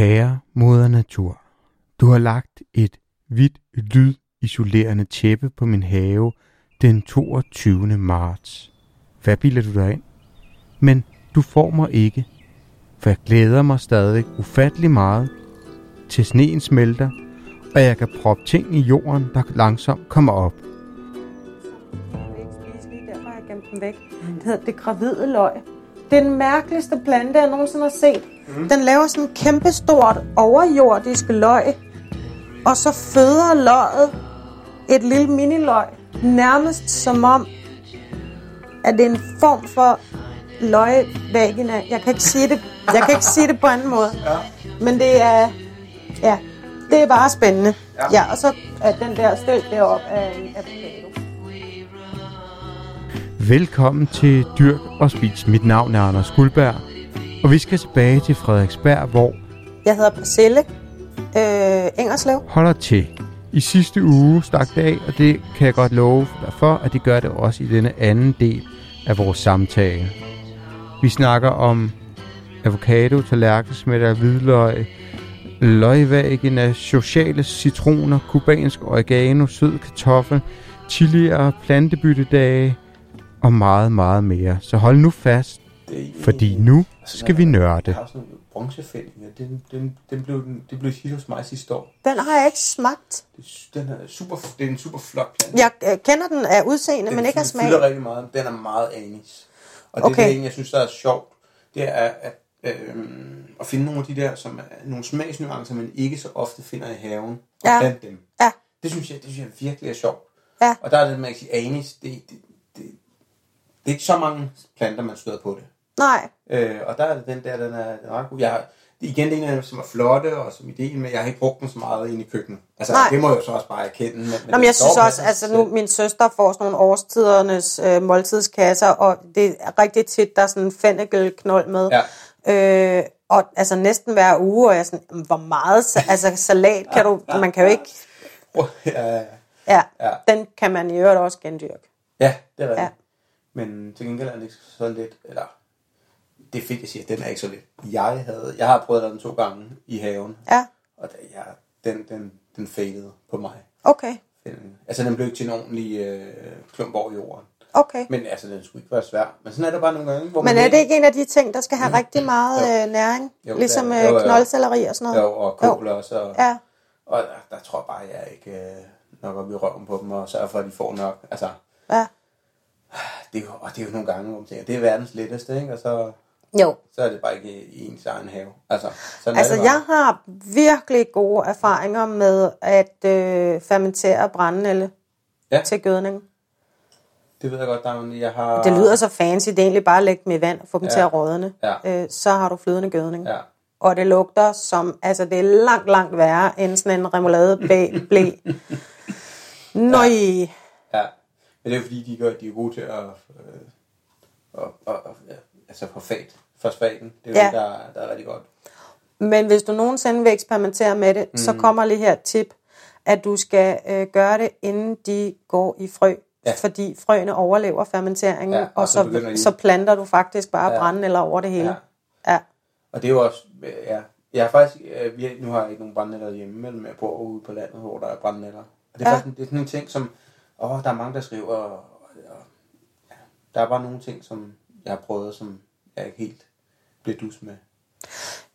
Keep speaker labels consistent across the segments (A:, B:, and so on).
A: Kære moder natur, du har lagt et hvidt lydisolerende tæppe på min have den 22. marts. Hvad bilder du dig ind? Men du får mig ikke, for jeg glæder mig stadig ufattelig meget til sneen smelter, og jeg kan proppe ting i jorden, der langsomt kommer op.
B: dem. Det hedder det gravide løg. Det er den mærkeligste plante, jeg nogensinde har set. Mm. Den laver sådan en kæmpestort overjordisk løg, og så føder løget et lille miniløg, nærmest som om, at det er en form for løgvagina. Jeg kan ikke sige det, jeg kan ikke sige det på anden måde. Ja. Men det er, ja, det er bare spændende. Ja, ja og så er den der stil deroppe af en avocado.
A: Velkommen til Dyrk og Spis. Mit navn er Anders Guldberg, og vi skal tilbage til Frederiksberg, hvor...
B: Jeg hedder Priscille øh, Engerslev.
A: Holder til. I sidste uge stak det af, og det kan jeg godt love for, at det gør det også i denne anden del af vores samtale. Vi snakker om avocado, tallerkensmætter, hvidløg, løgvæggen af sociale citroner, kubansk oregano, sød kartoffel, chilier, plantebyttedage, og meget, meget mere. Så hold nu fast, fordi nu altså, skal vi nørde.
C: Jeg har sådan en bronzefælding, og den, den, den blev, den blev hit hos mig sidste år.
B: Den har jeg ikke smagt.
C: Den er super, det er en super flot plante.
B: Jeg øh, kender den af udseende, den men ikke af smag.
C: Den fylder rigtig meget. Den er meget anis. Og det, okay. det er en, jeg synes, der er sjovt, det er at, øh, at finde nogle af de der, som er nogle smagsnuancer, man ikke så ofte finder i haven, og ja. blandt dem.
B: Ja.
C: Det synes jeg, det synes jeg virkelig er sjovt.
B: Ja.
C: Og der er det, man kan sige, anis, det, det, det er ikke så mange planter, man støder på det.
B: Nej.
C: Øh, og der er det den der, den er, den er ret god. Jeg har, igen, det er en som er flotte, og som ideen, men jeg har ikke brugt den så meget ind i køkkenet. Altså, Nej. det må jeg jo så også bare erkende. Men,
B: men jeg synes også, altså nu, min søster får sådan nogle årstidernes øh, måltidskasser, og det er rigtig tit, der er sådan en fennikelknold med. Ja. Øh, og altså næsten hver uge, og jeg er sådan, hvor meget altså, salat kan du, man kan jo ikke...
C: Ja, ja,
B: ja. ja. Den kan man i øvrigt også gendyrke.
C: Ja, det er rigtigt. Ja. Men til gengæld er den ikke så lidt, eller det er fedt, jeg siger, den er ikke så lidt. Jeg, havde, jeg har prøvet den to gange i haven,
B: ja.
C: og da, ja, den, den, den fadede på mig.
B: Okay.
C: Den, altså den blev ikke til en ordentlig øh, klump over jorden.
B: Okay.
C: Men altså, den skulle ikke være svær. Men sådan er det bare nogle gange. Hvor
B: Men er det ikke en af de ting, der skal have mm. rigtig meget øh, næring? Jo, ligesom øh, knoldcelleri og sådan noget?
C: Jo, og kål jo. også. Og,
B: ja.
C: og der, der tror jeg bare, jeg ikke øh, nok op i røven på dem, og sørger for, at de får nok. Altså,
B: ja
C: det er jo, og det er jo nogle gange, hvor man tænker, det er verdens letteste, ikke? Og så,
B: jo.
C: så er det bare ikke i ens egen have. Altså,
B: sådan altså jeg har virkelig gode erfaringer med at øh, fermentere brændnælle ja. til gødning.
C: Det ved jeg godt, der jeg har...
B: Det lyder så fancy, det er egentlig bare at lægge dem i vand og få dem ja. til at rådne. Ja. Øh, så har du flydende gødning.
C: Ja.
B: Og det lugter som, altså det er langt, langt værre end sådan en remoulade blæ. Nøj. Ja.
C: Men det er fordi, de, gør, de er gode til at, øh, at, at, at ja, altså fosfat, fosfaten. Det er ja. det, der, der er rigtig godt.
B: Men hvis du nogensinde vil eksperimentere med det, mm. så kommer lige her et tip, at du skal øh, gøre det, inden de går i frø. Ja. Fordi frøene overlever fermenteringen, ja, og, og så, så, så planter du faktisk bare ja. brænde eller over det hele. Ja. ja.
C: Og det er jo også, ja, jeg har faktisk, øh, vi, nu har jeg ikke nogen brændnætter hjemme, men jeg bor ude på landet, hvor der er brændnætter. Og det er ja. faktisk det er sådan en ting, som, åh, der er mange, der skriver, og, og, ja, der er bare nogle ting, som jeg har prøvet, som jeg ikke helt bliver dus med.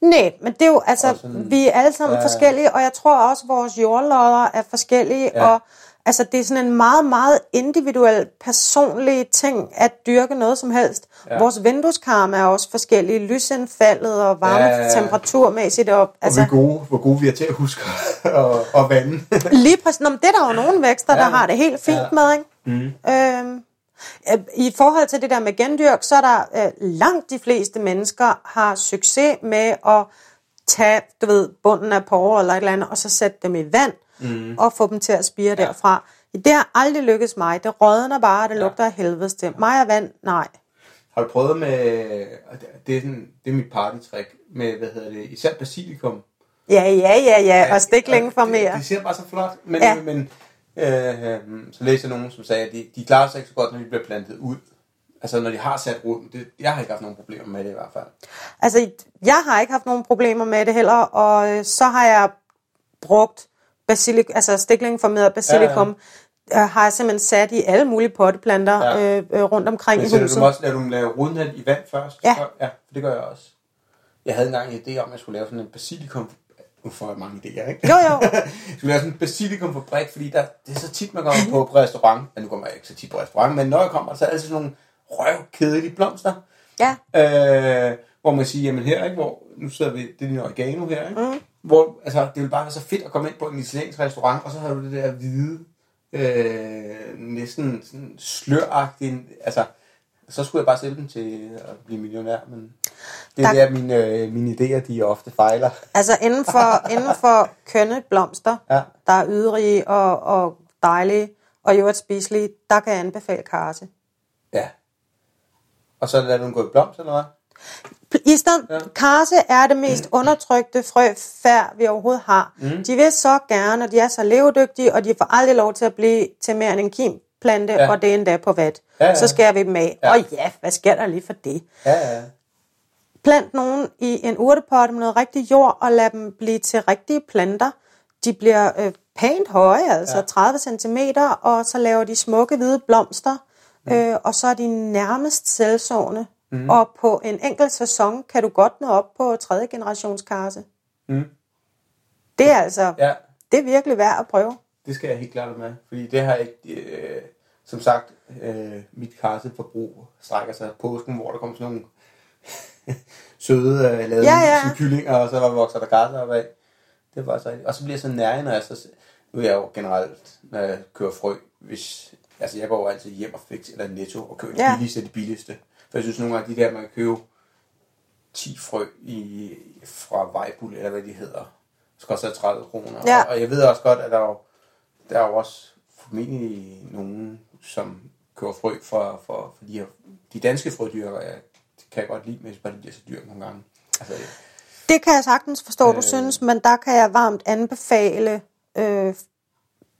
B: Nej, men det er jo, altså, sådan, vi er alle sammen ja, forskellige, og jeg tror også, at vores jordlodder er forskellige, ja. og altså, det er sådan en meget, meget individuel, personlig ting at dyrke noget som helst. Ja. Vores vindueskarme er også forskellige, lysindfaldet og varme ja, temperaturmæssigt. Og,
C: altså, og vi gode, hvor gode vi er til at huske at, at vande.
B: lige præcis. Nå, det er der jo nogle vækster, ja. der har det helt fint ja. med, ikke? Mm. Øhm, i forhold til det der med gendyrk, så er der øh, langt de fleste mennesker har succes med at tage, du ved, bunden af porre eller et eller andet, og så sætte dem i vand, mm. og få dem til at spire ja. derfra. Det har aldrig lykkedes mig. Det rådner bare, det ja. lugter af helvedes til. Mig og vand, nej.
C: Har du prøvet med, det er, sådan, det er mit partytrick, med, hvad hedder det, især basilikum.
B: Ja, ja, ja, ja, og stik længe for mere.
C: Det, det ser bare så flot, men, ja. men øh, så læste jeg nogen, som sagde, at de, de klarer sig ikke så godt, når de bliver plantet ud. Altså, når de har sat roden. Det, jeg har ikke haft nogen problemer med det i hvert fald.
B: Altså, jeg har ikke haft nogen problemer med det heller, og øh, så har jeg brugt basilik, altså stikling basilikum, ja, ja. Øh, har jeg simpelthen sat i alle mulige potteplanter ja. øh, øh, rundt omkring
C: Men
B: i huset.
C: du også, lader du lave roden i vand først?
B: Ja.
C: Så, ja, det gør jeg også. Jeg havde engang en idé om, at jeg skulle lave sådan en basilikum nu får jeg mange idéer, ikke?
B: Jo, jo.
C: jeg skulle lave sådan en basilikumfabrik, fordi der, det er så tit, man kommer på, på restaurant. Ja, nu kommer jeg ikke så tit på restaurant, men når jeg kommer, så er det altid sådan nogle røvkedelige blomster.
B: Ja.
C: Øh, hvor man siger, jamen her, ikke, hvor nu sidder vi, det er din oregano her, ikke? Mm. Hvor, altså, det vil bare være så fedt at komme ind på en italiensk restaurant, og så har du det der hvide, øh, næsten sådan sløragtige, altså, så skulle jeg bare sælge dem til at blive millionær, men det er der, mine, øh, mine idéer, de ofte fejler.
B: Altså inden for, inden for kønne blomster,
C: Ja.
B: der er ydrige og, og dejlige, og i øvrigt spiselige, der kan jeg anbefale karse.
C: Ja. Og så lader du dem gå i blomst, eller hvad?
B: I stedet,
C: Ja.
B: karse er det mest undertrykte frøfærd, vi overhovedet har. Mm. De vil så gerne, og de er så levedygtige, og de får aldrig lov til at blive til mere end en kimplante,
C: Ja.
B: ja. og det er endda på vat.
C: Ja, ja.
B: Så skærer vi dem af.
C: Ja.
B: Og ja, hvad sker der lige for det?
C: Ja, ja.
B: Plant nogen i en urtepotte med noget rigtig jord, og lad dem blive til rigtige planter. De bliver øh, pænt høje, altså
C: Ja.
B: ja. 30 cm, og så laver de smukke hvide blomster, mm. øh, og så er de nærmest selvsårende. Mm. Og på en enkelt sæson kan du godt nå op på tredje generations karse.
C: Mm.
B: Det er altså,
C: Ja,
B: det er virkelig værd at prøve.
C: det skal jeg helt klart med. Fordi det har ikke... Øh, som sagt, øh, mit karseforbrug strækker sig påsken, hvor der kommer sådan nogle søde øh, lavede
B: Ja, ja.
C: kyllinger, og så vokser der karse op af. Det var så. Og så bliver jeg så nærig, når jeg så... Nu er jeg jo generelt, når jeg kører frø, hvis... Altså, jeg går jo altid hjem og fix eller netto og køber
B: Ja.
C: billigste af de billigste. For jeg synes nogle gange, de der, man kan købe 10 frø i, fra Vejbul, eller hvad de hedder, skal også have 30 kroner.
B: Ja.
C: Og, og jeg ved også godt, at der er jo, der er jo også formentlig nogen, som køber frø for, for, for de, her, de danske frødyrker. Jeg kan jeg godt lide, synes bare, det bliver så dyrt nogle gange. Altså,
B: Det kan jeg sagtens forstå, du
C: Øh.
B: synes, men der kan jeg varmt anbefale øh,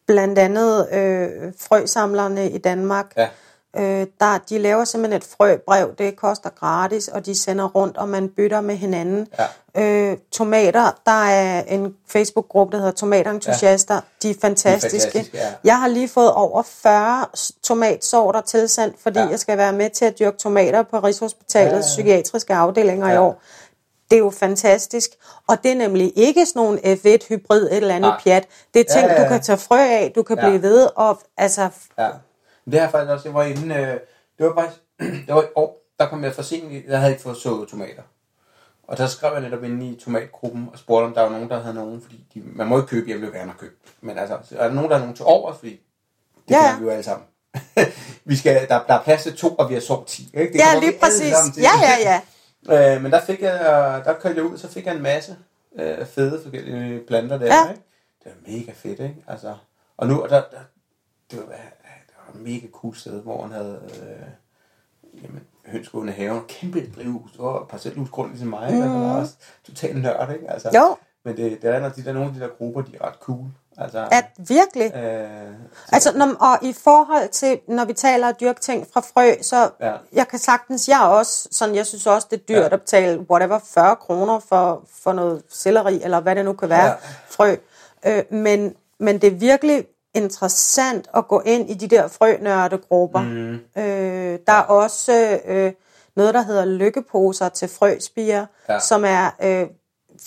B: blandt andet øh, frøsamlerne i Danmark.
C: ja,
B: Øh, der, de laver simpelthen et frøbrev, det koster gratis, og de sender rundt, og man bytter med hinanden.
C: Ja.
B: Øh, tomater, der er en Facebook-gruppe, der hedder Tomatentusiaster. Ja. De er fantastiske.
C: fantastiske, ja.
B: Jeg har lige fået over 40 s- tomatsorter tilsendt, fordi
C: Ja.
B: jeg skal være med til at dyrke tomater på Rigshospitalets
C: Ja,
B: ja,
C: ja.
B: psykiatriske afdelinger ja. i år. Det er jo fantastisk. Og det er nemlig ikke sådan nogle F1-hybrid, et eller andet
C: Nej.
B: pjat. Det er ting,
C: Ja, ja,
B: du
C: ja.
B: kan tage frø af, du kan
C: Ja.
B: blive ved, og altså,
C: Ja. Men det har jeg faktisk også, jeg var inde, øh, det var faktisk, det var i år, der kom jeg for sent, jeg havde ikke fået sået tomater. Og der skrev jeg netop inde i tomatgruppen og spurgte, om der var nogen, der havde nogen, fordi de, man må ikke købe, jeg vil gerne have købt. Men altså, så er der nogen, der har nogen til over, fordi det
B: Ja,
C: kan vi jo alle sammen. vi skal, der, der er plads til to, og vi har solgt 10. Ikke? Det
B: ja, lige præcis. Ja, ja, ja.
C: Øh, men der fik jeg, der kørte jeg ud, så fik jeg en masse øh, fede forskellige planter der,
B: Ja.
C: ikke? Det var mega fedt, ikke? Altså, og nu, og der, der, det var et mega cool sted, hvor han havde øh, jamen, hønsgående haven, kæmpe drivhus, var parcelhusgrund ligesom mig, mm. altså, der var også totalt nørd, ikke? Altså,
B: Jo.
C: Men det, det er, når de der, nogle af de der grupper, de er ret cool. Altså,
B: At virkelig.
C: øh,
B: Altså, når, og i forhold til, når vi taler at dyrke ting fra frø, så
C: Ja.
B: jeg kan sagtens, jeg også, sådan, jeg synes også, det er dyrt
C: Ja.
B: at betale, whatever, 40 kroner for, for noget selleri, eller hvad det nu kan være,
C: ja.
B: frø. Øh, men, men det er virkelig interessant at gå ind i de der frønørdegrupper. Mm. Øh, der er også øh, noget, der hedder lykkeposer til frøspiger,
C: Ja.
B: som er øh,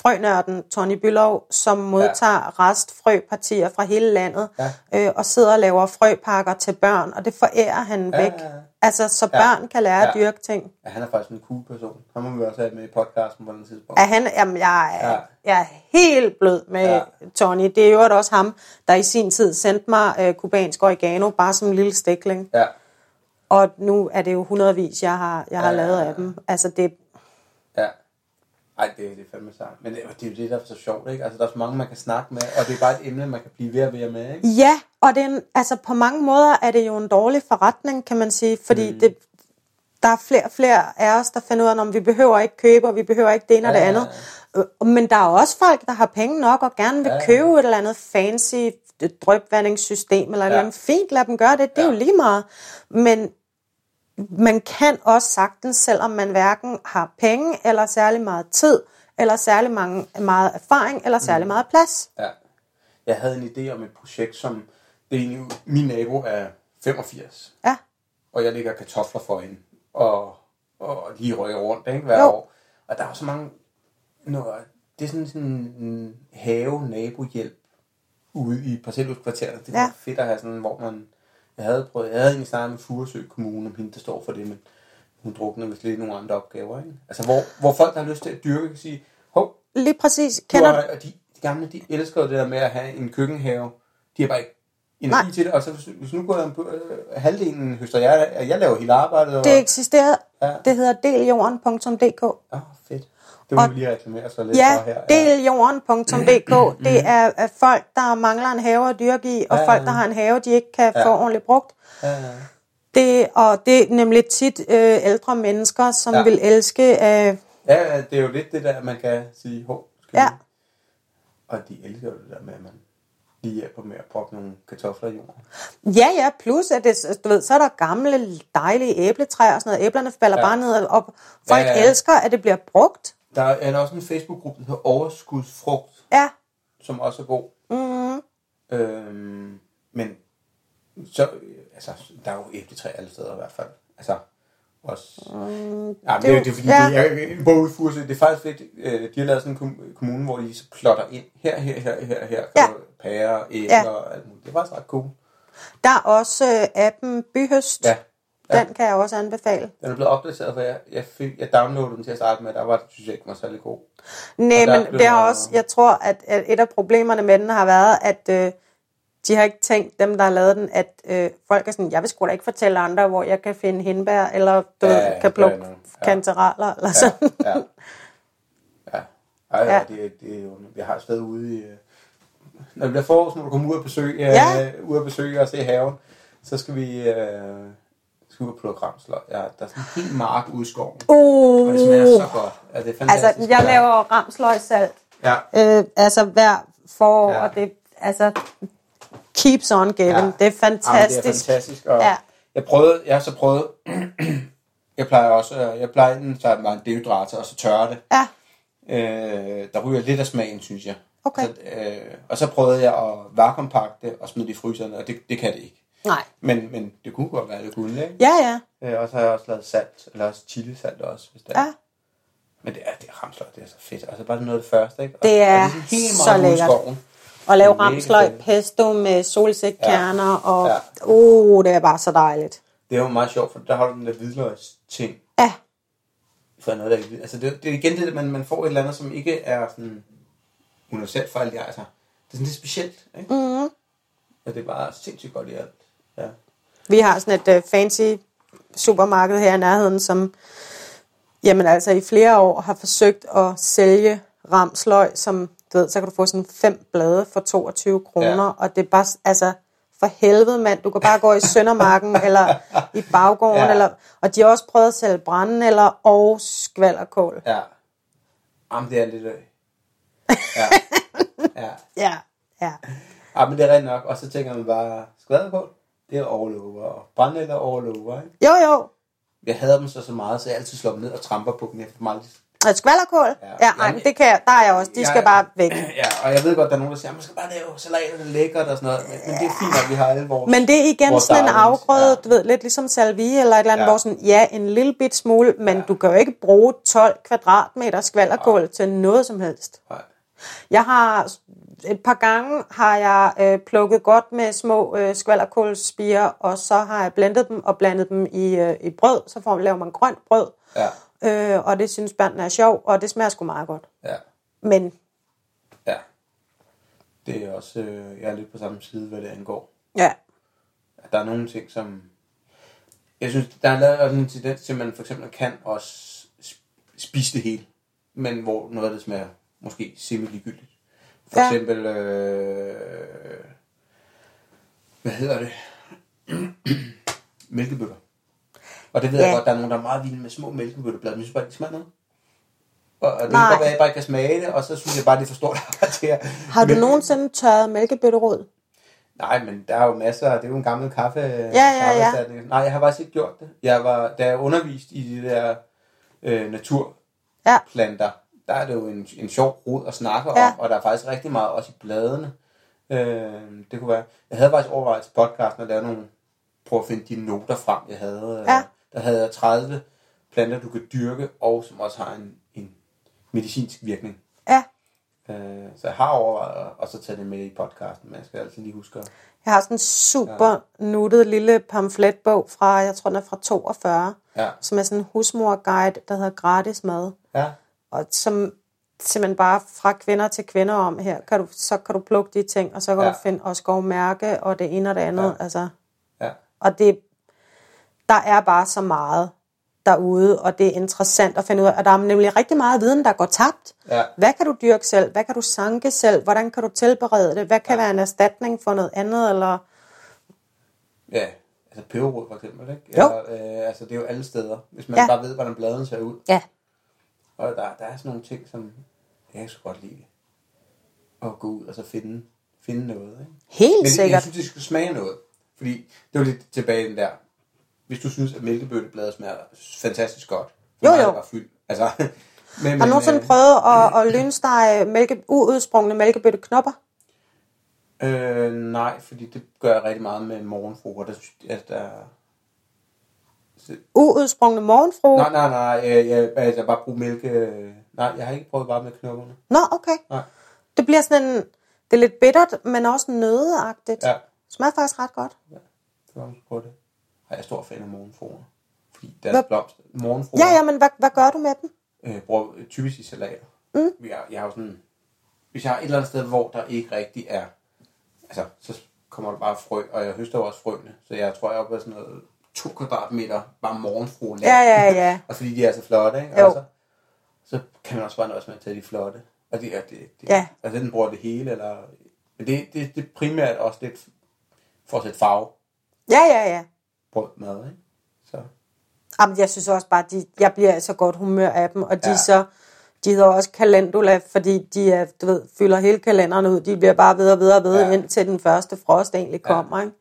B: frønørden Tony Bylov, som modtager ja. restfrøpartier fra hele landet,
C: Ja.
B: øh, og sidder og laver frøpakker til børn, og det forærer han
C: Ja,
B: væk.
C: Ja, ja.
B: Altså, så
C: Ja.
B: børn kan lære
C: Ja.
B: at dyrke ting.
C: ja, han er faktisk en cool person. Han må vi også have med i podcasten på den tidspunkt.
B: Er han, jamen, jeg, er,
C: Ja.
B: ja. jeg er helt blød med
C: Ja.
B: ja. Tony. Det er jo også ham, der i sin tid sendte mig øh, kubansk oregano, bare som en lille stikling.
C: Ja,
B: Og nu er det jo hundredvis, jeg har, jeg har
C: Ja, ja,
B: lavet
C: ja.
B: af dem. Altså, det,
C: Ja. Ej, det, det er fandme sejt. Men det, det er jo det, der er så sjovt, ikke? Altså, der er så mange, man kan snakke med, og det er bare et emne, man kan blive ved og ved med, ikke?
B: Ja, og det er en, altså på mange måder er det jo en dårlig forretning, kan man sige, fordi mm. det, der er flere og flere af os, der finder ud af, at vi behøver ikke købe, og vi behøver ikke det ene og det
C: Ja, ja,
B: andet. Øh, Men der er også folk, der har penge nok og gerne vil
C: Ja,
B: ja,
C: ja.
B: købe et eller andet fancy øh, drøbvandingssystem, eller et
C: Ja.
B: eller andet fint, lad dem gøre det, det er
C: Ja.
B: jo lige meget. Men man kan også sagtens, selvom man hverken har penge, eller særlig meget tid, eller særlig mange, meget erfaring, eller særlig meget plads.
C: Ja. Jeg havde en idé om et projekt, som det er min nabo er 85,
B: Ja,
C: og jeg lægger kartofler for hende, og, og lige rykker rundt ikke, hver
B: Jo.
C: år. Og der er så mange, noget, det er sådan, sådan en have-nabohjælp ude i parcelhuskvarteret. Det er
B: ja.
C: fedt at have sådan, hvor man, jeg havde prøvet, jeg havde egentlig snakket med Furesø Kommune, om hende, der står for det, men hun drukner vist lidt nogle andre opgaver, ikke? Altså, hvor, hvor folk, der har lyst til at dyrke, kan sige, hov,
B: lige præcis.
C: du
B: Kender,
C: har, og de, de gamle, de elsker det der med at have en køkkenhave. De har bare ikke energi
B: Nej.
C: til det, og så hvis, hvis nu går jeg på øh, halvdelen høster jeg, jeg laver hele arbejdet. Og,
B: det eksisterer.
C: Ja.
B: Det hedder deljorden.dk.
C: Åh, fedt. Det må
B: Og-
C: vi lige reklamere så lidt
B: Ja,
C: for her.
B: deljorden.dk. Det er at folk, der mangler en have at dyrke i, og
C: Ja,
B: folk,
C: ja.
B: der har en have, de ikke kan
C: Ja.
B: få ordentligt brugt.
C: Ja, ja.
B: Det, og det er nemlig tit øh, ældre mennesker, som
C: Ja.
B: vil elske... Øh,
C: ja, ja, det er jo lidt det der, man kan sige, hov, skal
B: Ja.
C: Og de elsker jo det der med, at man lige hjælper med at proppe nogle kartofler i jorden.
B: ja, ja, plus at det, du ved, så er der gamle, dejlige æbletræer og sådan noget. Æblerne falder
C: Ja.
B: bare ned, og folk
C: Ja, ja, ja.
B: elsker, at det bliver brugt.
C: Der er der også en Facebook-gruppe, der hedder Overskudsfrugt,
B: Ja,
C: som også er god.
B: mm,
C: Øhm, men så, altså, der er jo æbletræ alle steder i hvert fald. Altså, også... Mm, ja, men
B: det
C: det,
B: er
C: er, det er fordi,
B: ja.
C: det, ude i Furesø, det er faktisk fedt, øh, de har lavet sådan en kom- kommune, hvor de så plotter ind, her, her, her, her, her,
B: ja.
C: pærer, æbler
B: Ja.
C: og alt muligt. Det er faktisk ret cool.
B: der er også øh, appen Byhøst.
C: Ja, Ja.
B: Den kan jeg også anbefale.
C: den er blevet opdateret, for jeg, jeg, fik, jeg downloadede den til at starte med, der var det, synes jeg ikke var særlig god.
B: Nej, men det har også, jeg tror, at, at et af problemerne med den har været, at øh, de har ikke tænkt, dem der har lavet den, at øh, folk er sådan, jeg vil sgu da ikke fortælle andre, hvor jeg kan finde hindbær, eller du
C: Ja,
B: ja,
C: ja,
B: kan
C: ja,
B: plukke
C: ja, ja.
B: kanteraler, eller sådan.
C: Ja, ja. Ja, Ej,
B: Ja.
C: ja. Det, det jeg har et sted ude i... øh, Når det bliver forår, så du kommer ud og besøge,
B: Ja.
C: øh, ud og besøge og se haven, så skal vi, øh, og plukke ramsløg. Ja, der er sådan en helt mark ude i skoven. Og det smager
B: Uh,
C: så godt. Ja, det er fantastisk.
B: altså, jeg laver ramsløgsalt,
C: Ja,
B: øh, altså hver forår,
C: Ja.
B: og det altså keeps on giving.
C: Ja.
B: Det er
C: Jamen,
B: fantastisk.
C: det er fantastisk. Og
B: Ja.
C: Jeg prøvede, jeg har så prøvet, jeg plejer også, øh, jeg plejer enten tage mig en dehydrator og så tørre det.
B: Ja,
C: Øh, der ryger lidt af smagen, synes jeg.
B: Okay.
C: Så, øh, og så prøvede jeg at vakuumpakke det og smide det i fryseren, og det, det kan det ikke.
B: Nej.
C: Men, men det kunne godt være, det kunne, ikke?
B: Ja, ja.
C: Øh, og så har jeg også lavet salt, eller også chilisalt også, hvis det er.
B: Ja.
C: Men det er, det er ramsløg, det er så fedt. Altså bare noget af det første, ikke? Og,
B: Det er
C: og sådan helt
B: så lækkert.
C: skoven.
B: Og lave
C: Det er
B: ramsløg pesto med solsikkerner, og
C: Ja.
B: uh, det er bare så dejligt.
C: Det er jo meget sjovt, for der har du den der hvidløgs ting.
B: Ja,
C: For noget, der ikke, altså det, det er igen det, man, man får et eller andet, som ikke er sådan universelt for alle de altså. Det er sådan lidt specielt, ikke?
B: Mhm.
C: Og det er bare sindssygt godt i alt. Ja.
B: vi har sådan et uh, fancy supermarked her i nærheden, som jamen altså i flere år har forsøgt at sælge ramsløg, som du ved, så kan du få sådan fem blade for 22 kroner,
C: Ja.
B: og det er bare, altså for helvede mand, du kan bare gå i Søndermarken eller i baggården,
C: Ja.
B: eller, og de har også prøvet at sælge brændenælder og skvalderkål.
C: Ja. Jamen, det er lidt... Øh. Ja. ja.
B: Ja, ja.
C: Ja, men det er rent nok. Og så tænker man bare, skvaderkål, det er overlover. Og brændenælder er overlover, ikke?
B: Jo, jo.
C: Jeg hader dem så så meget, så jeg altid slår dem ned og tramper på dem. Jeg får aldrig...
B: Og skvalderkål? Ja,
C: Ja.
B: ja ej,
C: Jamen,
B: det kan jeg, der er jeg også. De
C: jeg-
B: skal bare væk.
C: Ja, og jeg ved godt, der er nogen, der siger, man skal bare lave salater, det er lækkert og sådan noget. Men, men det er fint, at vi har alle vores...
B: Men det er igen sådan en afgrøde,
C: Ja.
B: du ved, lidt ligesom salvie eller et eller andet,
C: Ja.
B: hvor sådan, ja, en lille bit smule, men
C: Ja.
B: du kan jo ikke bruge 12 kvadratmeter skvalderkål til noget som helst.
C: Nej.
B: Jeg har et par gange har jeg øh, plukket godt med små øh, skvalderkålspiger, og så har jeg blendet dem og blandet dem i, øh, i brød, så får, laver man grønt brød,
C: Ja,
B: øh, og det synes børnene er sjov, og det smager sgu meget godt.
C: ja,
B: Men
C: ja. Det er også... Øh, jeg er lidt på samme side, hvad det angår.
B: ja,
C: at der er nogle ting, som... Jeg synes, der er lavet en tendens til, at man for eksempel kan også sp- spise det hele, men hvor noget af det smager måske semi-ligegyldigt. For
B: Ja.
C: eksempel, øh, hvad hedder det? Mælkebøtter. Og det ved ja. Jeg godt, der er nogen, der er meget vilde med små mælkebøtteblad, men jeg synes bare, de smager noget. Og, og det kan godt være, at jeg bare kan smage det, og så synes jeg bare, det er for stort at...
B: har du
C: Men-
B: nogensinde tørret mælkebøtterod?
C: Nej, men der er jo masser, det er jo en gammel kaffe. Ja,
B: ja, ja.
C: Nej, jeg har faktisk ikke gjort det. Jeg var, da jeg undervist i de der øh,
B: Ja.
C: Der er det jo en, en sjov rod at snakke
B: Ja.
C: om, og der er faktisk rigtig meget også i bladene. Øh, det kunne være, jeg havde faktisk overvejet til podcasten at lave nogle, prøve at finde de noter frem, jeg havde.
B: Ja.
C: Der havde jeg 30 planter, du kan dyrke, og som også har en, en medicinsk virkning.
B: Ja.
C: Øh, så jeg har overvejet at og så tage det med i podcasten, men jeg skal altid lige huske at...
B: Jeg har sådan en super ja. nuttet lille pamfletbog fra, jeg tror den er fra 42,
C: Ja.
B: som er sådan en husmorguide, der hedder Gratis Mad.
C: Ja.
B: Og som simpelthen bare fra kvinder til kvinder om her, kan du, så kan du plukke de ting, og så kan
C: Ja.
B: du finde også gå mærke, og det ene og det andet.
C: Ja.
B: Altså,
C: Ja.
B: og det, der er bare så meget derude, og det er interessant at finde ud af. Og der er nemlig rigtig meget viden, der går tabt.
C: Ja.
B: Hvad kan du dyrke selv? Hvad kan du sanke selv? Hvordan kan du tilberede det? Hvad kan ja. være en erstatning for noget andet? Eller...
C: Ja, altså peberrod for eksempel, ikke?
B: Jo.
C: Eller, øh, altså det er jo alle steder, hvis man
B: Ja.
C: ja. bare ved, hvordan bladene ser ud.
B: Ja.
C: Og der, der er sådan nogle ting, som jeg kan så godt lide. At gå ud og så finde, finde noget, ikke?
B: Helt
C: Men det, jeg
B: sikkert.
C: synes, det skal smage noget. Fordi det var lidt tilbage den der. Hvis du synes, at mælkebøttebladet smager fantastisk godt.
B: Jo, jo.
C: det bare fyld. Altså, men,
B: Har du nogensinde
C: øh,
B: prøvet at, at lynstege mælke, uudsprungne mælkebøtteknopper?
C: Øh, nej, fordi det gør jeg rigtig meget med morgenfruer. Der, der...
B: Uudsprungne morgenfrue?
C: Nej, nej, nej, jeg, jeg, altså, bare bruge mælke... Nej, jeg har ikke prøvet bare med knopperne.
B: Nå, okay.
C: Nej.
B: Det bliver sådan en, det er lidt bittert, men også nødeagtigt.
C: Ja.
B: Smager faktisk ret godt.
C: Det var prøve det. Jeg er stor fan af morgenfruer. Fordi deres
B: Hvad-
C: blomster... Morgenfruer
B: Ja, ja, men hvad, hvad gør du med dem?
C: øh, bruger typisk i salater. Mm. Jeg, jeg har jo sådan... Hvis jeg har et eller andet sted, hvor der ikke rigtig er... Altså, så kommer der bare frø, og jeg høster også frøene. Så jeg tror, jeg er oppe på sådan noget to kvadratmeter bare morgenfrueland.
B: Ja, ja, ja.
C: og fordi de er så flotte, ikke?
B: Jo.
C: Og så, kan man også bare nøjes med at tage de flotte. Og det er det, det
B: Ja.
C: Altså, den bruger det hele, eller... Men det, det, det er primært også lidt for at sætte farve
B: Ja, ja, ja.
C: på mad, ikke? Så,
B: Jamen, jeg synes også bare, de, jeg bliver så godt humør af dem, og de
C: Ja.
B: ja. så, de hedder også calendula, fordi de er, du ved, fylder hele kalenderen ud. De bliver bare ved og ved og ved,
C: Ja.
B: ja. indtil den første frost egentlig
C: Ja.
B: kommer, ikke?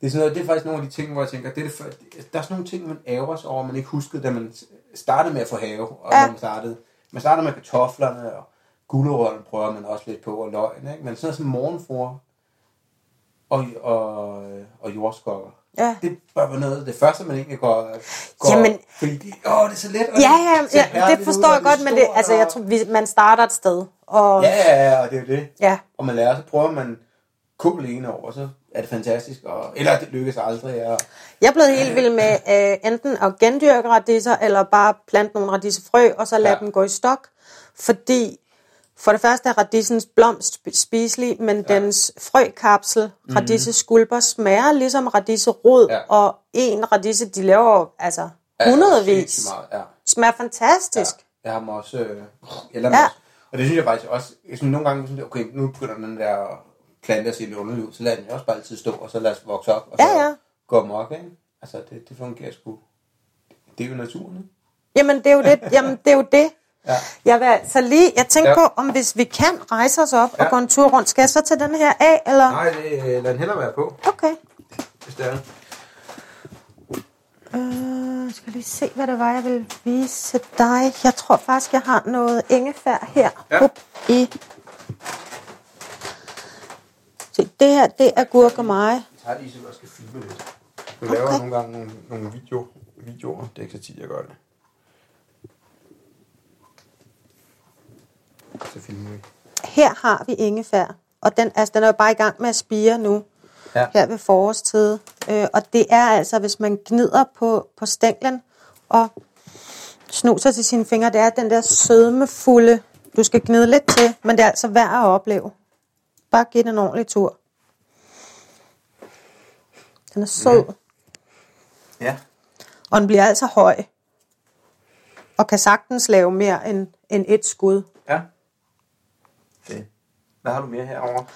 C: Det er, sådan noget, det er faktisk nogle af de ting, hvor jeg tænker, det er det, for, der er sådan nogle ting, man ærger sig over, man ikke huskede, da man startede med at få have, og
B: Ja.
C: man startede. Man startede med kartoflerne, og gulerødderne prøver man også lidt på, og løgn, ikke? Men sådan noget som morgenfruer og, og, og jordskokker.
B: Ja.
C: Det bør være noget af det første, man egentlig går... går
B: Jamen-
C: fordi de, åh, det er så let. og
B: Ja, ja, ja det
C: ud,
B: forstår
C: og
B: jeg godt, men det, altså, jeg tror, vi, man starter et sted. Og,
C: Ja, ja, ja, og det er det.
B: ja.
C: Og man lærer, så prøver man kål ene over, så er det fantastisk. Og, eller det lykkes aldrig. Og,
B: Jeg er blevet helt vild med øh, enten at gendyrke radiser, eller bare plante nogle radisefrø, og så lade
C: Ja.
B: dem gå i stok. Fordi for det første er radisens blomst sp- spiselig, men ja. dens frøkapsel, radiseskulper, smager ligesom radiserod,
C: Ja.
B: og en radise, de laver altså
C: Ja,
B: hundredvis.
C: Meget, ja.
B: Smager fantastisk.
C: Ja, jeg har dem også, øh, eller
B: Ja.
C: ja. Og det synes jeg faktisk også, jeg synes nogle gange, sådan, okay, nu begynder den der plante at se lidt underlig ud, så lader den også bare altid stå, og så lad os vokse op, og så
B: Ja, ja.
C: gå amok, ikke? Altså, det, det fungerer sgu. Det er jo naturen, ikke?
B: Jamen, det er jo det. Jamen, det er jo det.
C: Ja.
B: Jeg vil så lige, jeg tænker ja. På, om hvis vi kan rejse os op ja. og gå en tur rundt, skal jeg så tage den her af, eller?
C: Nej, det, øh, lad den hellere være på,
B: Okay.
C: hvis det er.
B: Øh, skal lige se, hvad det var, jeg vil vise dig. Jeg tror faktisk, jeg har noget ingefær her.
C: Ja.
B: Up i. Se, det her, det er gurkemeje.
C: Jeg tager lige, så jeg skal filme lidt. Laver
B: Okay.
C: nogle gange nogle, nogle video, videoer. Det er ikke så tit, jeg gør det. Så filmer vi.
B: Her har vi ingefær, og den, altså, den er jo bare i gang med at spire nu.
C: Ja.
B: her ved forårstid. Øh, og det er altså, hvis man gnider på, på stænglen og snuser til sine fingre, det er den der sødmefulde, du skal gnide lidt til, men det er altså værd at opleve. Bare giv den en ordentlig tur. Den er sød, mm.
C: Ja.
B: og den bliver altså høj. Og kan sagtens lave mere end, end et skud.
C: Ja. Det. Hvad har du mere herovre?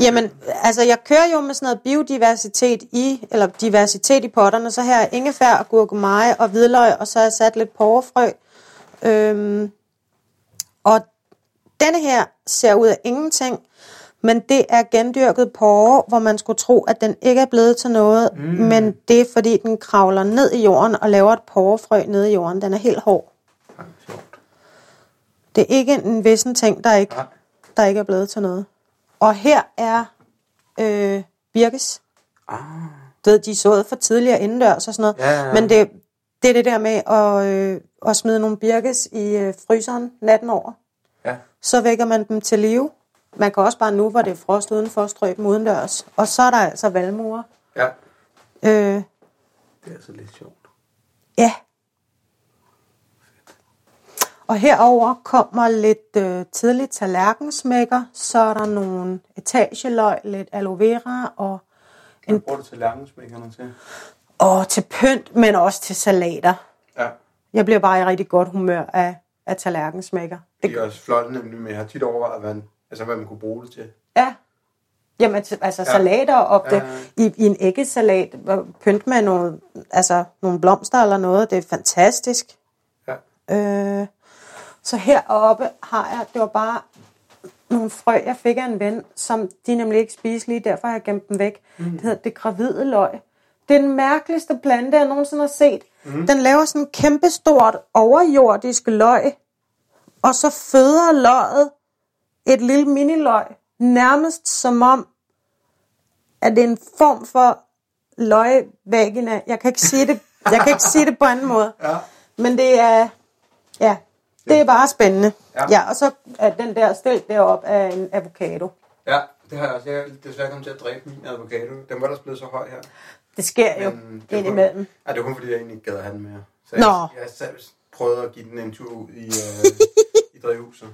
B: Jamen, altså jeg kører jo med sådan noget biodiversitet i, eller diversitet i potterne, så her er ingefær og gurkemeje og hvidløg, og så har jeg sat lidt porrefrø. Øhm, og denne her ser ud af ingenting, Men det er gendyrket porre, hvor man skulle tro, at den ikke er blevet til noget. Mm. Men det er, fordi den kravler ned i jorden og laver et porrefrø ned i jorden. Den er helt hård.
C: Sjovt.
B: Det er ikke en vissen ting, der ikke,
C: Nej.
B: der ikke er blevet til noget. Og her er øh, birkes.
C: Ah.
B: Du ved, de sået for tidligere indendørs og sådan noget.
C: Ja, ja, ja.
B: Men det, det er det der med at, øh, at smide nogle birkes i øh, fryseren natten over.
C: Ja.
B: Så vækker man dem til live. Man kan også bare nu, hvor det er frost udenfor, strø dem udendørs. Og så er der altså valmuer.
C: Ja.
B: Øh,
C: Det er altså lidt sjovt.
B: ja. Og herover kommer lidt øh, tidligt tallerkensmækker. Så er der nogle etageløg, lidt aloe vera og,
C: Hvad bruger du til lærkensmækkerne til?
B: og til pynt, men også til salater.
C: Ja.
B: Jeg bliver bare i rigtig godt humør af, af tallerkensmækker.
C: Det er også flot nemlig, men jeg har tit overvejet, hvad, altså, hvad man kunne bruge det til.
B: Ja. Jamen, altså
C: Ja.
B: salater op
C: Ja,
B: det, i, i en æggesalat, pynt med nogle, altså, nogle blomster eller noget, det er fantastisk.
C: Ja.
B: Øh, så heroppe har jeg, det var bare nogle frø, jeg fik af en ven, som de nemlig ikke spiselige, derfor har jeg gemt dem væk. Mm. Det hedder det gravide løg. Det er den mærkeligste plante, jeg nogensinde har set. Mm. Den laver sådan en kæmpestort overjordisk løg, og så føder løget et lille miniløg, nærmest som om, at det er en form for løgvagina. Jeg kan ikke sige det, jeg kan ikke sige det på anden måde.
C: Ja.
B: Men det er, ja, det er bare spændende.
C: Ja.
B: Ja, og så er den der stilk deroppe af en avocado.
C: Ja, det har jeg også. Jeg er desværre kommet til at dræbe min avocado. Den var der blevet så høj her.
B: Det sker jo
C: Men det var kun-
B: indimellem.
C: Ja, det var kun fordi, jeg egentlig gad have den mere. Så
B: Nå.
C: jeg, jeg selv prøvede at give den en tur ud i, øh, i drivhuset.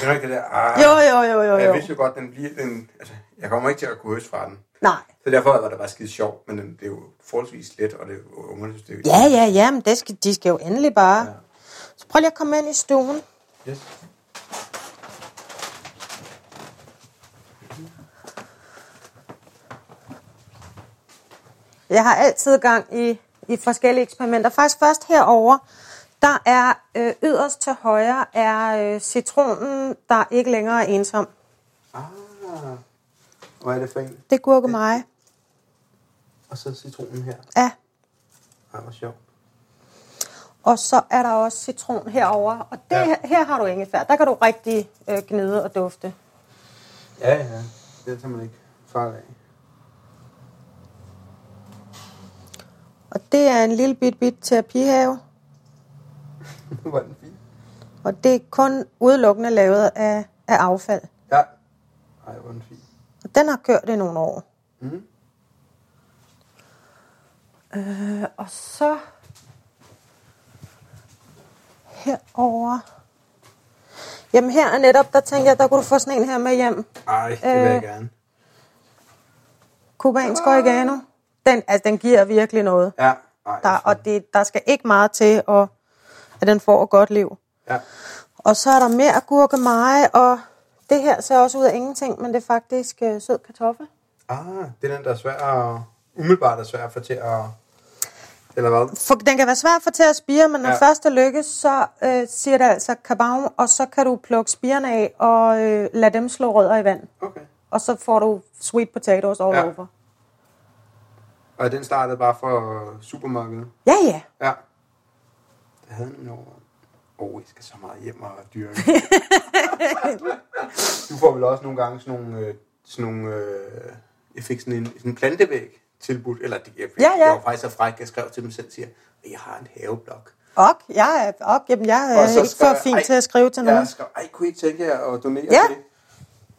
C: Det var ikke det der, ah,
B: Jo, jo, jo, jo,
C: Jeg
B: jo.
C: vidste jo godt, den bliver, den, altså, jeg kommer ikke til at kunne høste fra den.
B: Nej.
C: Så derfor var det bare skide sjovt, men det er jo forholdsvis let, og det er jo ungerne synes, det er
B: Ja, ja, ja, men det skal, de skal jo endelig bare.
C: Ja.
B: Så prøv lige at komme ind i stuen.
C: Yes.
B: Jeg har altid gang i, i forskellige eksperimenter. Faktisk først herover, der er øh, yderst til højre, er øh, citronen, der ikke længere er ensom.
C: Ah, hvad er det for en?
B: Det er gurkemeje.
C: Og så citronen her.
B: Ja.
C: Ej, hvor sjovt.
B: Og så er der også citron herover. Og det,
C: Ja.
B: ja. her har du ingefær. Der kan du rigtig øh, gnide og dufte.
C: Ja, ja. Det tager man ikke fejl af.
B: Og det er en lille bit bit terapihave.
C: Var den fin.
B: Og det er kun udelukkende lavet af, af affald.
C: Ja. Ej, hvor er den fin.
B: Og den har kørt i nogle år.
C: Mhm.
B: Øh, og så herover. Jamen her er netop, der tænker jeg, der kunne du få sådan en her med hjem.
C: Ej, det vil jeg
B: Øh.
C: gerne.
B: Kubansk oregano. Den, altså, den giver virkelig noget.
C: Ja. Ej,
B: Der, og det, der skal ikke meget til, at, at den får et godt liv.
C: Ja.
B: Og så er der mere gurkemeje, og det her ser også ud af ingenting, men det er faktisk øh, sød kartoffel.
C: Ah, det er den, der er svær at... Umiddelbart er svær at få til at... Eller hvad?
B: For, den kan være svær at få til at spire, men når
C: Ja.
B: først det lykkes, så øh, siger det altså kabam, og så kan du plukke spirene af og øh, lade dem slå rødder i vand.
C: Okay.
B: Og så får du sweet potatoes all
C: ja.
B: over.
C: Og den startede bare fra supermarkedet?
B: Ja, ja.
C: Ja. Det havde jeg nemlig over. Åh, oh, I skal så meget hjem og dyrke. du får vel også nogle gange sådan nogle... Øh, sådan nogle øh, jeg fik sådan en, sådan en plantevæg tilbudt. Eller det, jeg, fik,
B: Ja, ja.
C: jeg var faktisk så fræk, jeg skrev til dem selv, siger, jeg har en haveblok.
B: Og jeg er, og, jamen, jeg er ikke
C: skrev
B: for
C: jeg,
B: fin
C: ej,
B: til at skrive til nogen.
C: Jeg skrev, ej, kunne I ikke tænke jer at donere
B: Ja.
C: det?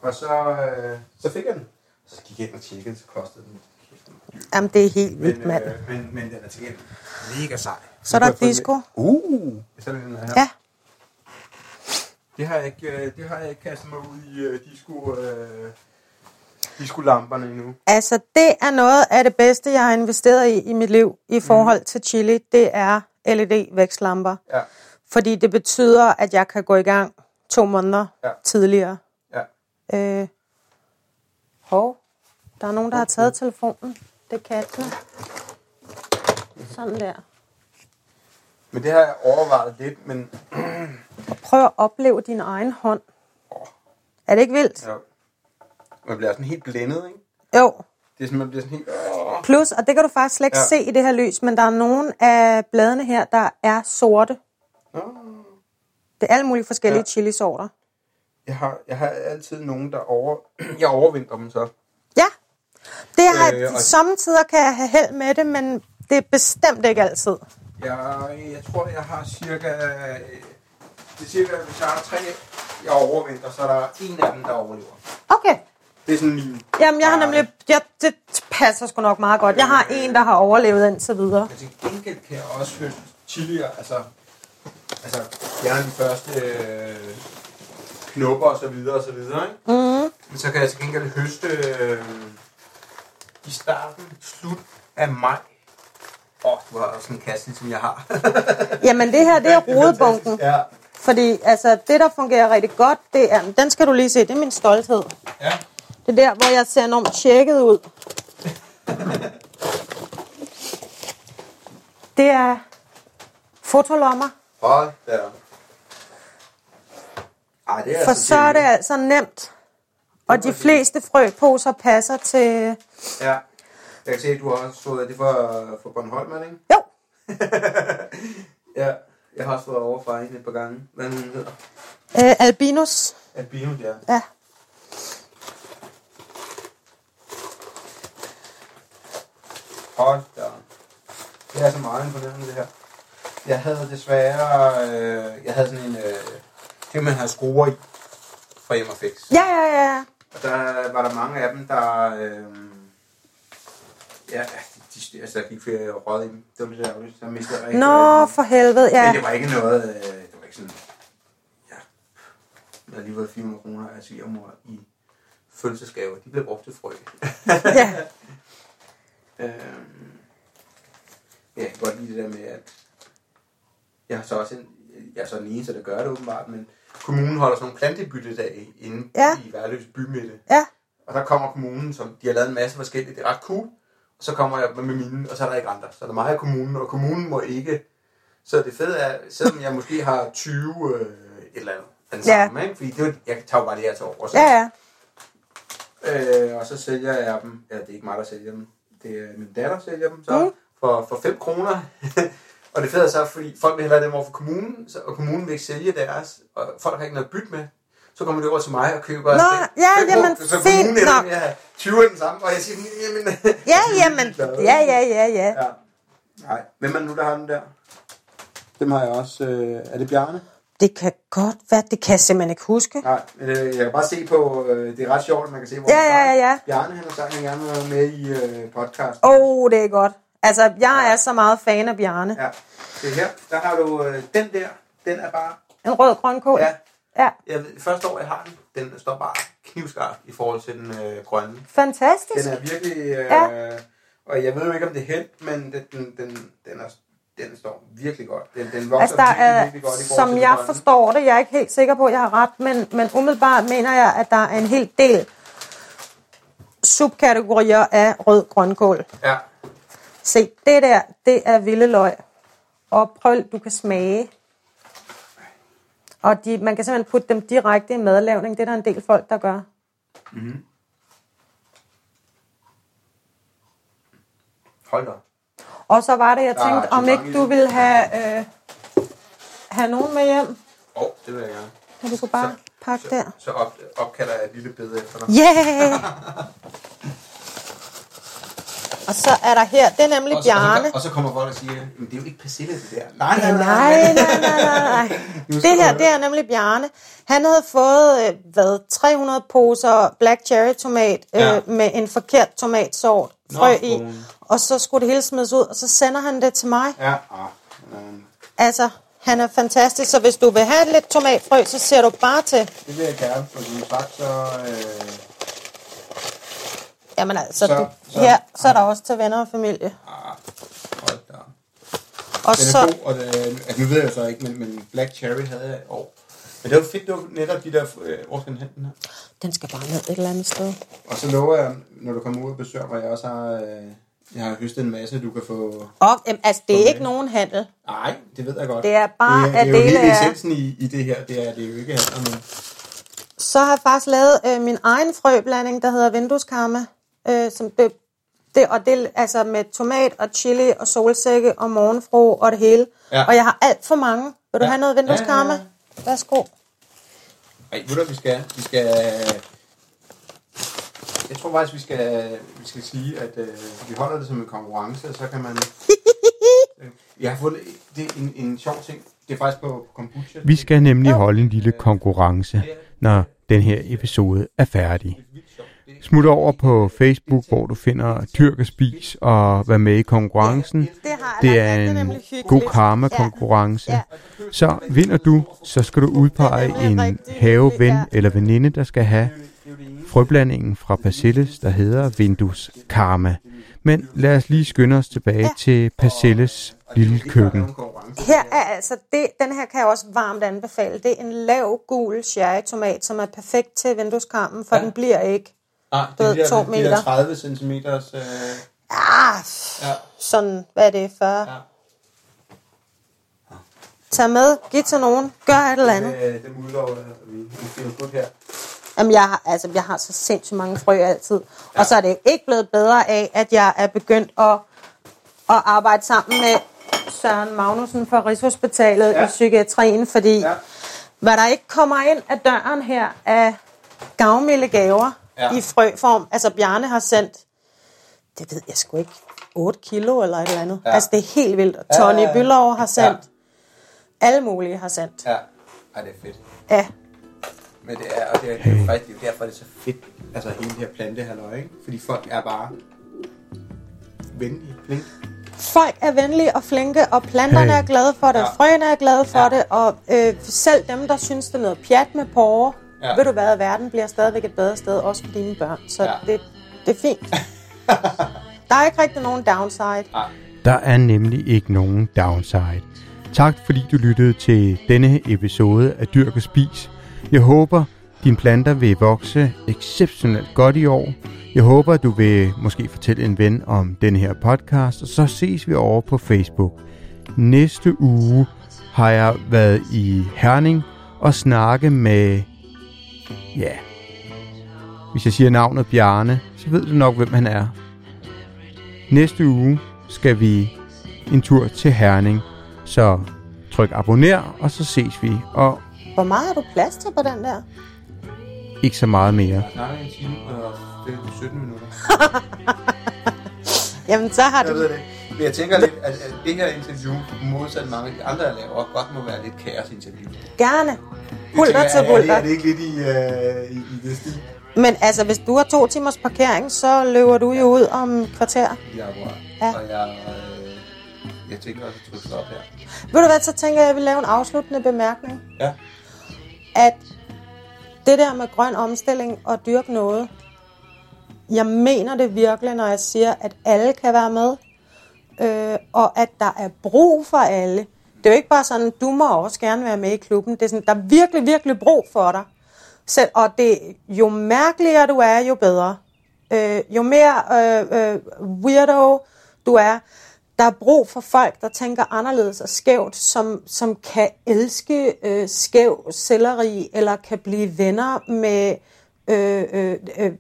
C: Og så, øh, så fik jeg den. Så gik jeg ind og tjekkede, så kostede den.
B: Jamen, det er helt vildt,
C: Men,
B: mand.
C: øh, men, men den er til gengæld mega sej.
B: Så er der
C: kan
B: disco.
C: Uh, så det den her.
B: Ja,
C: Det har jeg ikke, øh, det har jeg ikke kastet mig ud i øh, disco, øh, disco-lamperne endnu.
B: altså det er noget af det bedste, jeg har investeret i i mit liv i forhold til chili. Det er LED-vækstlamper.
C: Ja,
B: Fordi det betyder, at jeg kan gå i gang to måneder
C: Ja.
B: tidligere.
C: ja.
B: Øh, hov, der er nogen, der har taget telefonen. Det er kattene. Sådan der.
C: Men det har jeg overvejet lidt, men
B: prøv at opleve din egen hånd. Er det ikke vildt?
C: ja. man bliver sådan helt blændet, ikke?
B: Jo.
C: Det er sådan, man bliver sådan helt...
B: Plus, og det kan du faktisk slet ikke
C: Ja.
B: se i det her lys, men der er nogle af bladene her, der er sorte.
C: Åh.
B: Det er alle mulige forskellige
C: Ja.
B: chilisorter.
C: Jeg har, jeg har altid nogen, der over... Jeg overvinder dem så.
B: Ja, det har
C: Øh,
B: øh,
C: og-
B: samtidig kan jeg have held med det, men det er bestemt ikke altid.
C: Jeg, jeg tror, jeg har cirka... Det er cirka, hvis jeg har tre, jeg overvinder, så er der en af dem, der overlever.
B: Okay.
C: Det er sådan min...
B: Jamen, jeg har nemlig... Jeg, det passer sgu nok meget godt. Jeg har en, der har overlevet indtil videre.
C: Men til gengæld kan jeg også høste chilier, altså... Altså, gerne de første øh, knopper og så videre og så videre, ikke?
B: Mm.
C: Men så kan jeg til gengæld høste øh, i starten, slut af maj. Åh, oh, det var også en kasse, som jeg har.
B: Jamen, det her, det er rodebunken.
C: Ja.
B: Fordi altså, det, der fungerer rigtig godt, det er... Den skal du lige se, det er min stolthed.
C: ja.
B: Det er der, hvor jeg ser enormt tjekket ud. Det er fotolommer.
C: Hold da. Ej, det er
B: For
C: altså
B: så er det altså nemt. Og de fleste frøposer passer til...
C: Ja. Jeg kan se, at du har også stået, det for, for Bornholm, ikke?
B: Jo,
C: Ja. Jeg har også stået over for hende et par gange. Hvad hun hedder?
B: øh, albinus.
C: Albino, ja.
B: Ja.
C: Hold da. Det er så meget imponerende, det her. Jeg havde desværre... Øh, jeg havde sådan en... Øh, det, man har skruer i fra fix.
B: Ja, ja, ja.
C: Og der var der mange af dem, der... Øh, ja, de, altså, der gik for rød i dem. Det var lidt ærgerligt. Så mistede jeg rigtig
B: Nå, for helvede,
C: Men
B: ja.
C: det var ikke noget... Øh, det var ikke sådan... Ja. Jeg har lige været 400 kroner af svigermor i fødselsgave. De blev brugt til frø.
B: ja.
C: Øhm, jeg kan godt lide det der med, at jeg har så også en, jeg er så den eneste, der gør det åbenbart, men kommunen holder sådan nogle plantebyttedage inde
B: Ja.
C: i Værløs bymidte.
B: Ja,
C: Og der kommer kommunen, som de har lavet en masse forskellige, det er ret cool. Så kommer jeg med mine, og så er der ikke andre. Så er der mig og kommunen, og kommunen må ikke. Så det fede er, selvom jeg måske har 20 øh, et eller andet, den
B: Ja.
C: samme, ikke? fordi det, er jeg tager jo bare det her til over. Så.
B: ja, ja.
C: Øh, og så sælger jeg dem. Ja, det er ikke mig, der sælger dem. Det er min datter, der sælger dem så. Mm. For, for 5 kroner. og det fede er så, fordi folk vil hellere have dem over for kommunen, så, og kommunen vil ikke sælge deres, og folk har ikke noget bytte med. Så kommer de over til mig og køber
B: Nå, ja,
C: fem
B: jamen,
C: kroner. så
B: fint nok.
C: at have 20 af den samme, og jeg siger, jamen...
B: Ja, jamen. Ja, ja, ja, ja.
C: ja. Nej, hvem er det nu, der har den der? Dem har jeg også. Øh, er det Bjarne?
B: Det kan godt være, det kan jeg simpelthen ikke huske.
C: Nej, øh, jeg kan bare se på, øh, det er ret sjovt, at man kan se, hvor
B: Ja, ja, ja, ja.
C: Bjarne, han har sagt, han gerne vil være med i øh, podcasten.
B: Åh, oh, det er godt. Altså, jeg er så meget fan af Bjarne.
C: Ja, det her, der har du øh, den der, den er bare,
B: En rød grønkål.
C: ja,
B: ja.
C: jeg ved, første år jeg har den, den står bare knivskarp i forhold til den øh, grønne.
B: Fantastisk.
C: Den er virkelig, øh,
B: Ja.
C: og jeg ved jo ikke om det er held, men den, den, den, den, er, den står virkelig godt. Den, den vokser
B: Altså, der
C: virkelig,
B: er,
C: virkelig godt i forhold
B: som jeg
C: grønne.
B: forstår det, jeg er ikke helt sikker på, at jeg har ret, men, men umiddelbart mener jeg, at der er en hel del subkategorier af rød grønkål.
C: Ja,
B: Se, det der, det er vilde løg. Og prøv, du kan smage. Og de, man kan simpelthen putte dem direkte i madlavning. Det er der en del folk, der gør.
C: hold da.
B: Og så var det, jeg tænkte, om ikke du ville have, øh, have nogen med hjem.
C: Åh, oh, det vil jeg gerne.
B: Kan du kunne bare pakke
C: så,
B: der?
C: Så op, opkalder jeg et lille bede efter dig.
B: Yeah! Og så er der her, det er nemlig
C: Og så, og,
B: Bjarne.
C: så, og så kommer folk og siger, men det er jo ikke persille det der. Nej, nej, nej.
B: nej, nej, nej, nej. Det her, det er nemlig Bjarne. Han havde fået, øh, hvad, 300 poser black cherry tomat øh,
C: Ja.
B: med en forkert tomatsort
C: Nå,
B: frø i.
C: bogen.
B: Og så skulle det hele smides ud, og så sender han det til mig.
C: Ja, ah, um,
B: Altså, han er fantastisk, så hvis du vil have lidt tomatfrø, så ser du bare til.
C: det vil jeg gerne, for som sagt, så... Øh,
B: Jamen altså,
C: Så-
B: du,
C: så-
B: her, så er der også til venner og familie.
C: ah, hold da.
B: Og
C: Den er
B: så,
C: god, og det, altså, nu ved jeg så ikke, men, men Black Cherry havde jeg i år. Men det var fedt, det var netop de der... Øh, hvor skal den hen, den her?
B: den skal bare ned et eller andet sted.
C: Og så lover jeg, når du kommer ud og besøger mig, jeg også har... Øh, jeg har høstet en masse, du kan få...
B: Og, øhm, altså, det er ikke nogen handel.
C: Nej, det ved jeg godt.
B: Det er bare
C: det, er-
B: at
C: det er jo
B: dele
C: hele essensen i, i det her, det er, det er jo ikke handler, men...
B: så har jeg faktisk lavet øh, min egen frøblanding, der hedder vindueskarma. Øh, som det, det, og det er altså med tomat og chili og solsikke og morgenfro og det hele.
C: Ja.
B: Og jeg har alt for mange. Vil du
C: Ja.
B: have noget vindueskarma?
C: Ja, ja,
B: Værsgo.
C: Ej, ved du, vi skal? Vi skal... Jeg tror faktisk, vi skal, vi skal sige, at øh, vi holder det som en konkurrence, og så kan man... Øh, jeg har fundet det er en, en sjov ting. Det er faktisk på, på kombucha.
A: Vi skal nemlig holde en lille konkurrence, når den her episode er færdig. Smut over på Facebook, hvor du finder Dyrk og Spis og vær med i konkurrencen.
B: Det
A: er en god karma-konkurrence. Så vinder du, så skal du udpege en haveven eller veninde, der skal have frøblandingen fra Persilles, der hedder Vindus Karma. Men lad os lige skynde os tilbage
B: Ja.
A: til Persilles lille køkken.
B: Her er altså, det, den her kan jeg også varmt anbefale. Det er en lav, gul cherry-tomat, som er perfekt til vindueskarmen, for
C: ja.
B: den bliver ikke. Du
C: det er de
B: to
C: de der
B: meter.
C: 30 cm. Øh,
B: Ah,
C: ja,
B: sådan, hvad er det, 40?
C: ja.
B: Tag med, giv til nogen, gør et eller andet.
C: Øh, dem udlover vi. Vi feel good her.
B: Jamen, jeg har, altså, jeg har så sindssygt mange frø altid. Og så er det ikke blevet bedre af, at jeg er begyndt at, at arbejde sammen med Søren Magnussen fra Rigshospitalet
C: Ja.
B: ja. i psykiatrien, fordi
C: Ja.
B: ja. hvad der ikke kommer ind af døren her af gavmilde gaver
C: Ja.
B: i frøform. Altså, Bjarne har sendt, det ved jeg sgu ikke, 8 kilo eller et eller andet.
C: Ja.
B: Altså, det er helt vildt. Og
C: Ja,
B: Tony
C: ja, ja.
B: Bylov har sendt.
C: Ja.
B: Alle mulige har sendt.
C: Ja. Ej, det er fedt.
B: Ja.
C: Men det er, og det er, det er jo faktisk, det er derfor, det er så fedt, altså hele det her plantehalløj, ikke? Fordi folk er bare venlige, flinke.
B: Folk er venlige og flinke, og planterne
A: Hey.
B: er glade for det,
C: Ja.
B: frøene er glade for
C: ja.
B: det, og øh, selv dem, der synes, det er noget pjat med porre,
C: Ja.
B: ja. ved du hvad, verden bliver stadigvæk et bedre sted, også for dine børn. Så
C: Ja.
B: ja. det, det er fint. der er ikke rigtig nogen downside.
A: Der er nemlig ikke nogen downside. Tak fordi du lyttede til denne episode af Dyrk og Spis. Jeg håber, dine planter vil vokse exceptionelt godt i år. Jeg håber, du vil måske fortælle en ven om denne her podcast, og så ses vi over på Facebook. Næste uge har jeg været i Herning og snakke med, ja, hvis jeg siger navnet Bjarne, så ved du nok, hvem han er. Næste uge skal vi en tur til Herning, så tryk abonner, og så ses vi, og
B: Hvor meget har du plads til på den der?
A: ikke så meget mere.
C: Jeg snakker en time og 17 minutter.
B: Jamen, så har
C: Jeg
B: du...
C: ved det. Men jeg tænker lidt, at, at det her interview, modsat mange af de andre, jeg laver, godt må være lidt kaosinterview.
B: Gerne.
C: Jeg,
B: til
C: er, er, det, ikke lidt i, uh, i, i det stil?
B: Men altså, hvis du har to timers parkering, så løber du jo ud om kvarter.
C: Ja, akkurat.
B: Ja.
C: Og jeg, øh, jeg tænker også at trykke op her.
B: Ved du hvad, så tænker jeg, at jeg vil lave en afsluttende bemærkning.
C: Ja.
B: at det der med grøn omstilling og dyrke noget, jeg mener det virkelig, når jeg siger, at alle kan være med, øh, og at der er brug for alle. Det er jo ikke bare sådan, du må også gerne være med i klubben. Det er sådan, der er virkelig, virkelig brug for dig. Så, og det, jo mærkeligere du er, jo bedre. Øh, jo mere øh, øh, weirdo du er, der er brug for folk, der tænker anderledes og skævt, som, som kan elske øh, skæv selleri, eller kan blive venner med øh, øh, øh,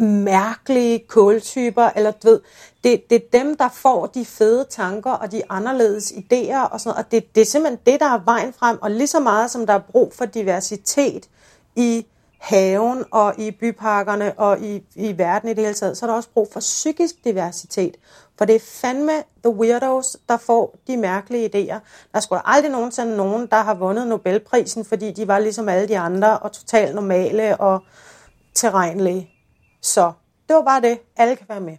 B: mærkelige kåltyper, eller du ved, det, det er dem, der får de fede tanker og de anderledes idéer og sådan noget, og det, det er simpelthen det, der er vejen frem, og lige så meget som der er brug for diversitet i haven og i byparkerne og i, i verden i det hele taget, så er der også brug for psykisk diversitet. For det er fandme the weirdos, der får de mærkelige idéer. Der skulle aldrig nogensinde nogen, der har vundet Nobelprisen, fordi de var ligesom alle de andre og totalt normale og terrenlige. Så det var bare det. Alle kan være med.